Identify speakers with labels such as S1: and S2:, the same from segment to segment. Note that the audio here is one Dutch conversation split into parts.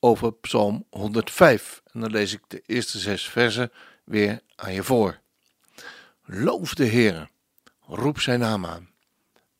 S1: over Psalm 105. En dan lees ik de eerste zes versen weer aan je voor. Loof de Heer, roep zijn naam aan.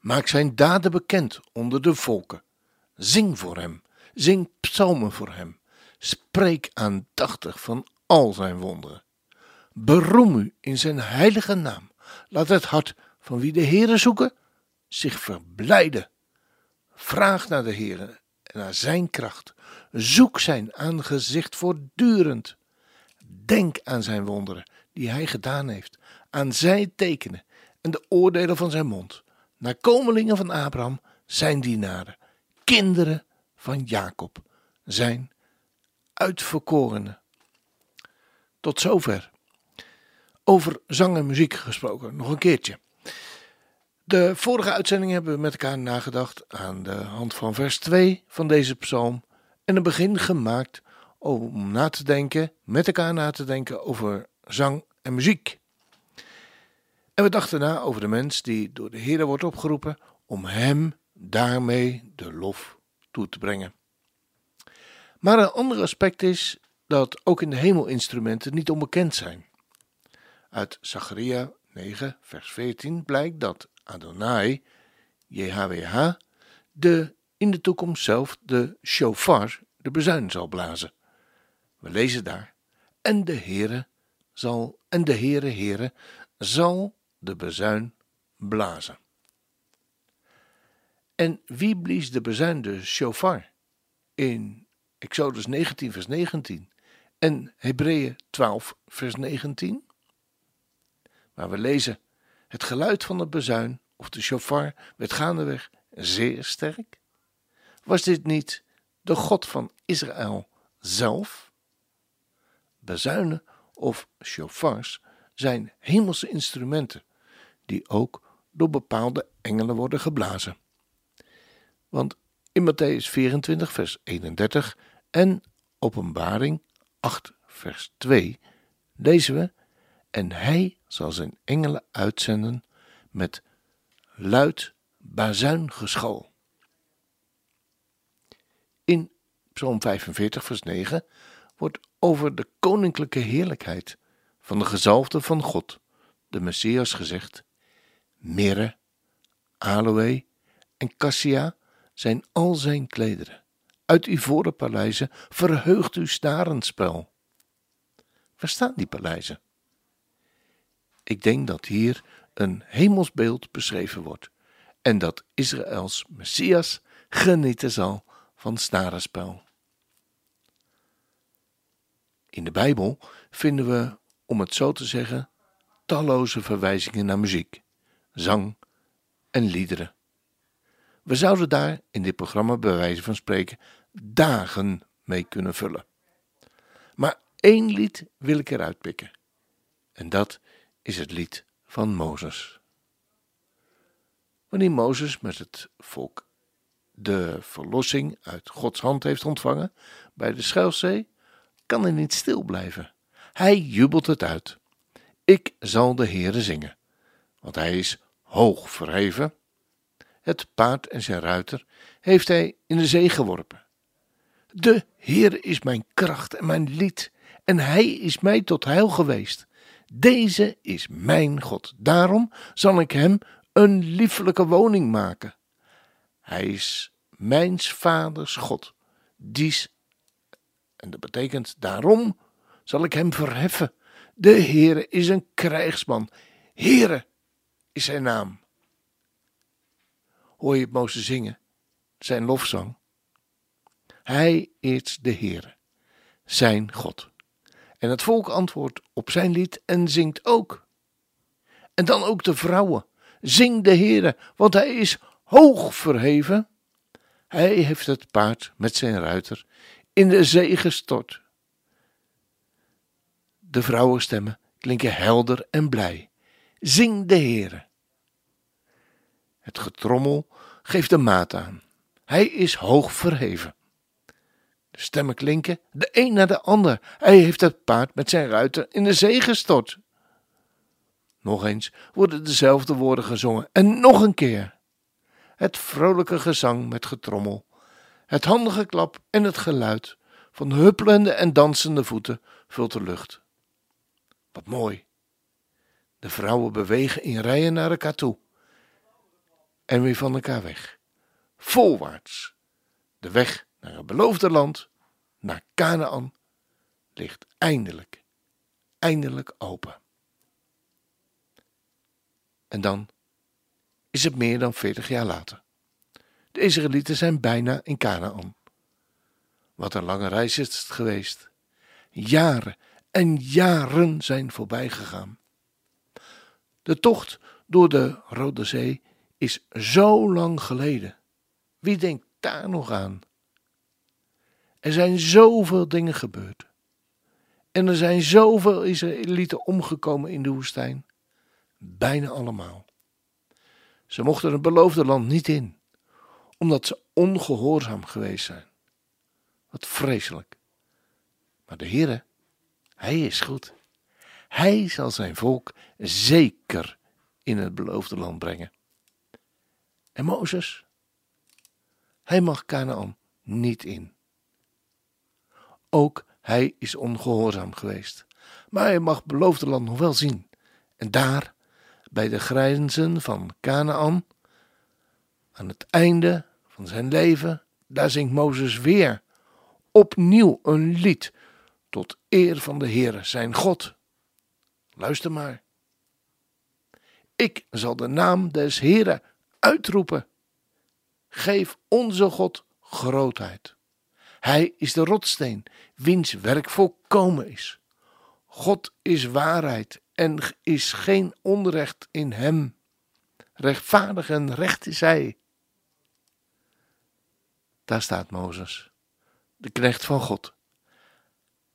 S1: Maak zijn daden bekend onder de volken. Zing voor hem, zing psalmen voor hem. Spreek aandachtig van al zijn wonderen. Beroem u in zijn heilige naam. Laat het hart van wie de Heere zoeken zich verblijden. Vraag naar de Heere en naar zijn kracht. Zoek zijn aangezicht voortdurend. Denk aan zijn wonderen die hij gedaan heeft, aan zijn tekenen en de oordelen van zijn mond. Nakomelingen van Abraham, zijn dienaren, kinderen van Jacob, zijn uitverkorenen. Tot zover. Over zang en muziek gesproken, nog een keertje. De vorige uitzending hebben we met elkaar nagedacht aan de hand van vers 2 van deze psalm en een begin gemaakt om na te denken, met elkaar na te denken over zang en muziek. En we dachten na over de mens die door de Heer wordt opgeroepen om hem daarmee de lof toe te brengen. Maar een ander aspect is dat ook in de hemelinstrumenten niet onbekend zijn. Uit Zacharia 9, vers 14 blijkt dat Adonai, JHWH, de in de toekomst zelf de shofar, de bezuin, zal blazen. We lezen daar, en de Heere zal, en de Heere Heere zal de bezuin blazen. En wie blies de bezuin, de shofar? In Exodus 19, vers 19 en Hebreeën 12, vers 19? Waar we lezen, het geluid van de bezuin of de shofar werd gaandeweg zeer sterk. Was dit niet de God van Israël zelf? Bezuinen of shofars zijn hemelse instrumenten die ook door bepaalde engelen worden geblazen. Want in Matthäus 24, vers 31 en Openbaring 8, vers 2 lezen we: En hij zal zijn engelen uitzenden met luid bazuingeschal. In Psalm 45, vers 9 wordt over de koninklijke heerlijkheid van de gezalfde van God, de Messias, gezegd: Mirre, aloe en cassia zijn al zijn klederen. Uit ivoren paleizen verheugt uw starenspel. Waar staan die paleizen? Ik denk dat hier een hemelsbeeld beschreven wordt en dat Israëls Messias genieten zal van snarenspel. In de Bijbel vinden we, om het zo te zeggen, talloze verwijzingen naar muziek, zang en liederen. We zouden daar in dit programma bij wijze van spreken dagen mee kunnen vullen. Maar één lied wil ik eruit pikken. En dat is het lied van Mozes. Wanneer Mozes met het volk de verlossing uit Gods hand heeft ontvangen bij de Schelzee, kan hij niet stil blijven. Hij jubelt het uit. Ik zal de Heere zingen, want hij is hoog verheven. Het paard en zijn ruiter heeft hij in de zee geworpen. De Heere is mijn kracht en mijn lied, en hij is mij tot heil geweest. Deze is mijn God. Daarom zal ik hem een liefelijke woning maken. Hij is mijns vaders God. Dies, en dat betekent daarom zal ik hem verheffen. De Heere is een krijgsman. Heere is zijn naam. Hoor je het Mozes zingen? Zijn lofzang. Hij is de Heere, zijn God. En het volk antwoordt op zijn lied en zingt ook. En dan ook de vrouwen. Zing de Heere, want hij is hoog verheven. Hij heeft het paard met zijn ruiter in de zee gestort. De vrouwenstemmen klinken helder en blij. Zing de Heere. Het getrommel geeft de maat aan. Hij is hoog verheven. De stemmen klinken, de een na de ander. Hij heeft het paard met zijn ruiter in de zee gestort. Nog eens worden dezelfde woorden gezongen en nog een keer. Het vrolijke gezang met getrommel, het handige klap en het geluid van huppelende en dansende voeten vult de lucht. Wat mooi. De vrouwen bewegen in rijen naar elkaar toe en weer van elkaar weg. Volwaarts. De weg naar het beloofde land, naar Canaan, ligt eindelijk, eindelijk open. En dan is het meer dan veertig jaar later. De Israëlieten zijn bijna in Canaan. Wat een lange reis is het geweest. Jaren en jaren zijn voorbij gegaan. De tocht door de Rode Zee is zo lang geleden. Wie denkt daar nog aan? Er zijn zoveel dingen gebeurd. En er zijn zoveel Israëlieten omgekomen in de woestijn. Bijna allemaal. Ze mochten het beloofde land niet in, omdat ze ongehoorzaam geweest zijn. Wat vreselijk. Maar de Heere, Hij is goed. Hij zal zijn volk zeker in het beloofde land brengen. En Mozes, hij mag Canaan niet in. Ook hij is ongehoorzaam geweest, maar hij mag het beloofde land nog wel zien. En daar, bij de grenzen van Canaan, aan het einde van zijn leven, daar zingt Mozes weer opnieuw een lied tot eer van de Heere, zijn God. Luister maar. Ik zal de naam des Heeren uitroepen. Geef onze God grootheid. Hij is de rotsteen, wiens werk volkomen is. God is waarheid en is geen onrecht in hem. Rechtvaardig en recht is hij. Daar staat Mozes, de knecht van God.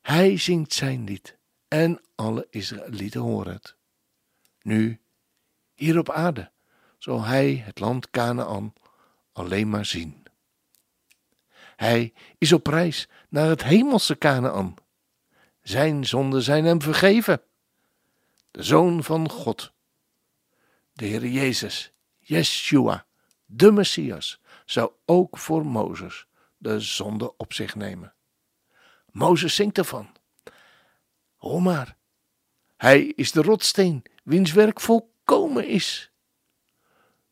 S1: Hij zingt zijn lied en alle Israëlieten horen het. Nu, hier op aarde, zal hij het land Canaan alleen maar zien. Hij is op reis naar het hemelse Canaan. Zijn zonden zijn hem vergeven. De Zoon van God, de Heer Jezus, Yeshua, de Messias, zou ook voor Mozes de zonde op zich nemen. Mozes zingt ervan. Hoor maar, hij is de rotsteen, wiens werk volkomen is.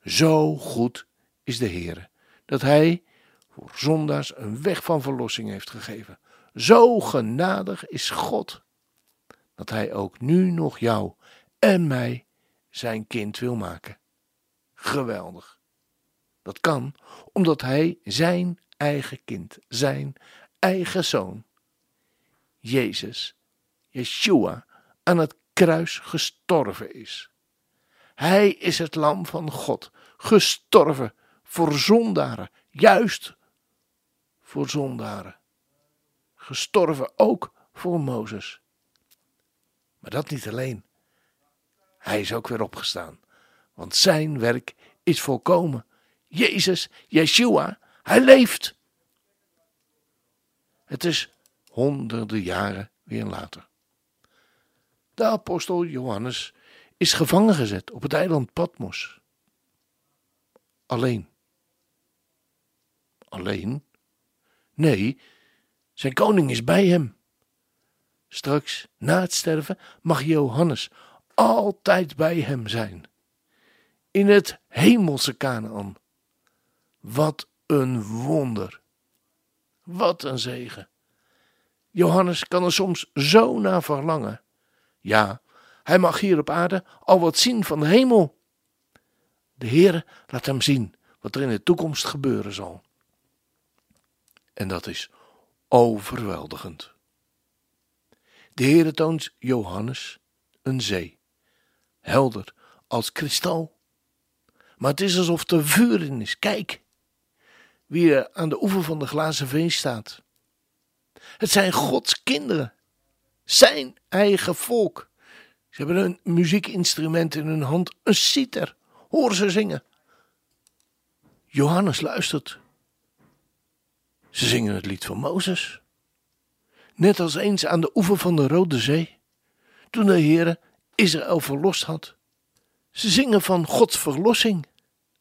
S1: Zo goed is de Heer, dat hij voor zondaars een weg van verlossing heeft gegeven. Zo genadig is God, dat hij ook nu nog jou en mij zijn kind wil maken. Geweldig. Dat kan omdat hij zijn eigen kind, zijn eigen zoon, Jezus, Yeshua, aan het kruis gestorven is. Hij is het lam van God, gestorven voor zondaren, juist voor zondaren. Gestorven ook voor Mozes. Maar dat niet alleen. Hij is ook weer opgestaan, want zijn werk is volkomen. Jezus, Yeshua, hij leeft. Het is honderden jaren weer later. De apostel Johannes is gevangen gezet op het eiland Patmos. Alleen. Alleen? Nee, zijn koning is bij hem. Straks, na het sterven, mag Johannes altijd bij hem zijn. In het hemelse Canaan. Wat een wonder. Wat een zegen. Johannes kan er soms zo naar verlangen. Ja, hij mag hier op aarde al wat zien van de hemel. De Heer laat hem zien wat er in de toekomst gebeuren zal. En dat is overweldigend. De Heer toont Johannes een zee, helder als kristal. Maar het is alsof er vuur in is. Kijk, wie er aan de oever van de glazen veen staat. Het zijn Gods kinderen. Zijn eigen volk. Ze hebben een muziekinstrument in hun hand, een citer. Hoor ze zingen. Johannes luistert. Ze zingen het lied van Mozes. Net als eens aan de oever van de Rode Zee, toen de Heere Israël verlost had. Ze zingen van Gods verlossing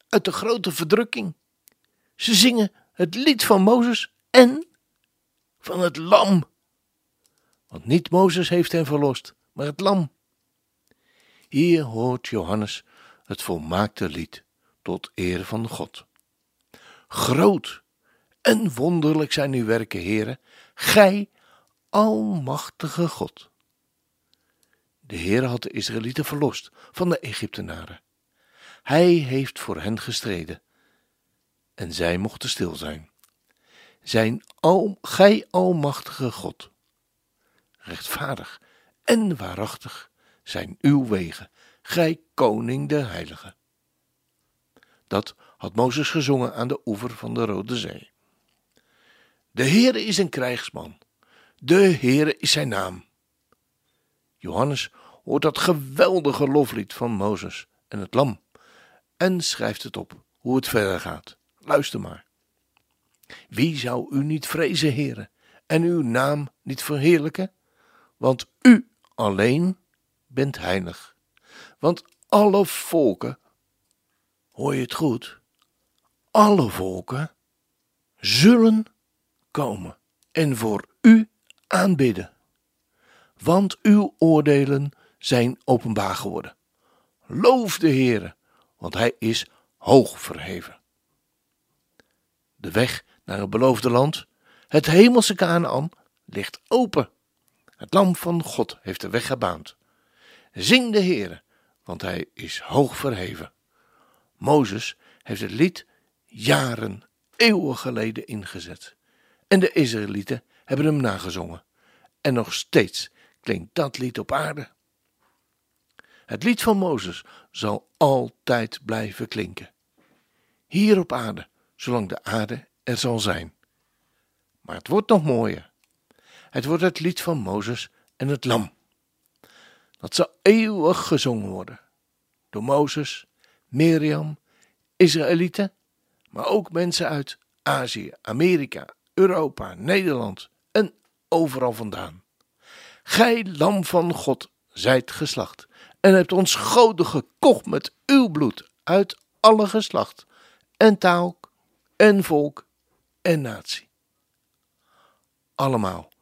S1: uit de grote verdrukking. Ze zingen het lied van Mozes en van het lam. Want niet Mozes heeft hen verlost, maar het lam. Hier hoort Johannes het volmaakte lied tot eer van God. Groot en wonderlijk zijn uw werken, heren, gij, almachtige God. De Heer had de Israëlieten verlost van de Egyptenaren. Hij heeft voor hen gestreden en zij mochten stil zijn. Zijn al, gij almachtige God. Rechtvaardig en waarachtig zijn uw wegen, gij koning der heiligen. Dat had Mozes gezongen aan de oever van de Rode Zee. De Heere is een krijgsman, de Heere is zijn naam. Johannes hoort dat geweldige loflied van Mozes en het lam en schrijft het op hoe het verder gaat. Luister maar. Wie zou u niet vrezen, heren, en uw naam niet verheerlijken? Want u alleen bent heilig. Want alle volken, hoor je het goed, alle volken zullen komen en voor u aanbidden. Want uw oordelen zijn openbaar geworden. Loof de Heere, want hij is hoog verheven. De weg naar het beloofde land, het hemelse Canaan, ligt open. Het lam van God heeft de weg gebaand. Zing de Heere, want hij is hoog verheven. Mozes heeft het lied jaren, eeuwen geleden ingezet. En de Israëlieten hebben hem nagezongen. En nog steeds klinkt dat lied op aarde. Het lied van Mozes zal altijd blijven klinken. Hier op aarde, zolang de aarde er zal zijn. Maar het wordt nog mooier. Het wordt het lied van Mozes en het lam. Dat zal eeuwig gezongen worden. Door Mozes, Miriam, Israëlieten, maar ook mensen uit Azië, Amerika, Europa, Nederland en overal vandaan. Gij lam van God zijt geslacht en hebt ons goden gekocht met uw bloed uit alle geslacht en taal en volk en natie. Allemaal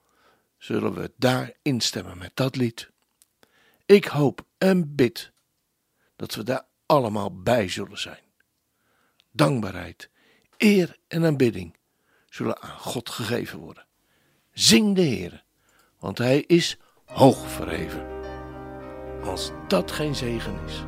S1: zullen we daar instemmen met dat lied. Ik hoop en bid dat we daar allemaal bij zullen zijn. Dankbaarheid, eer en aanbidding zullen aan God gegeven worden. Zing de Heer, want Hij is hoog verheven. Als dat geen zegen is.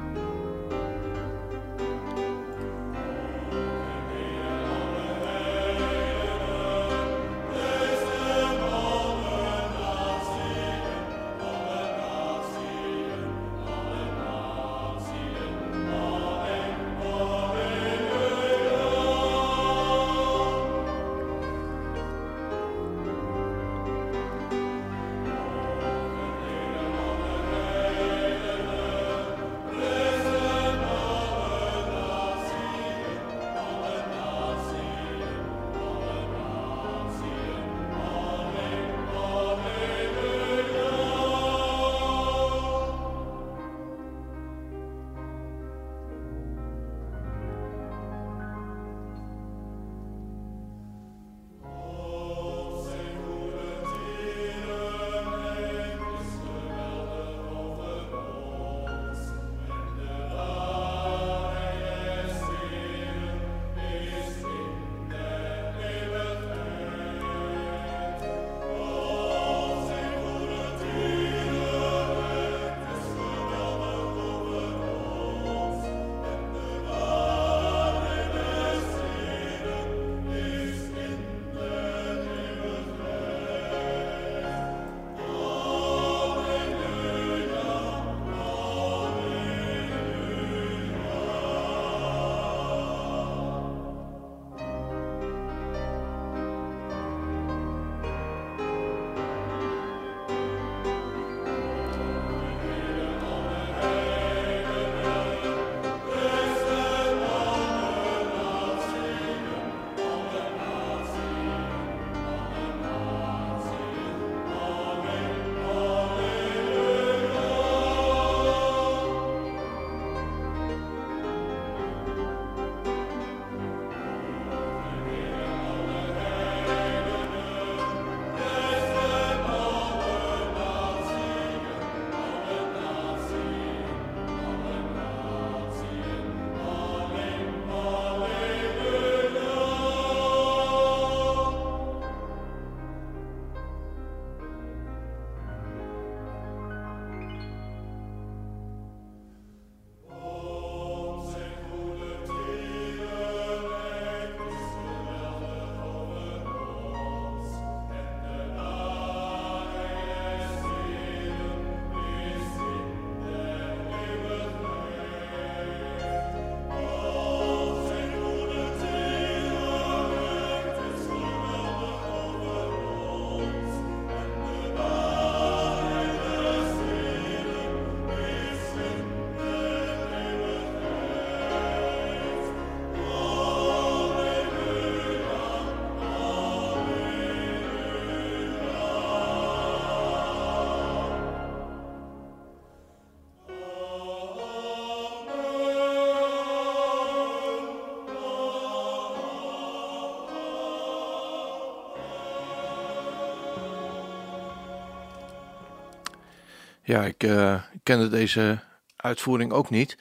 S1: Ja, ik uh, kende deze uitvoering ook niet.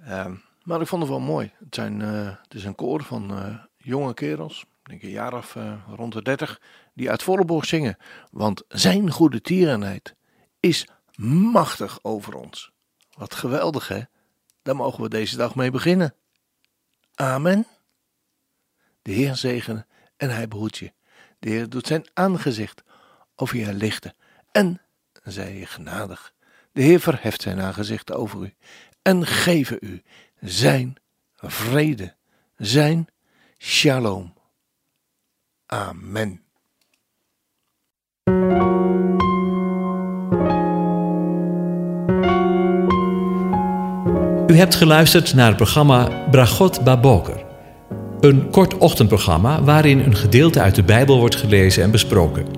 S1: Uh, maar ik vond het wel mooi. Het, zijn, uh, het is een koor van uh, jonge kerels, denk een jaar of rond de dertig, die uit volle borst zingen. Want zijn goede tierenheid is machtig over ons. Wat geweldig hè? Daar mogen we deze dag mee beginnen. Amen. De Heer zegene en hij behoedt je. De Heer doet zijn aangezicht over je lichten zij je genadig. De Heer verheft zijn aangezicht over u en geven u zijn vrede, zijn shalom. Amen.
S2: U hebt geluisterd naar het programma Bragot Baboker. Een kort ochtendprogramma waarin een gedeelte uit de Bijbel wordt gelezen en besproken.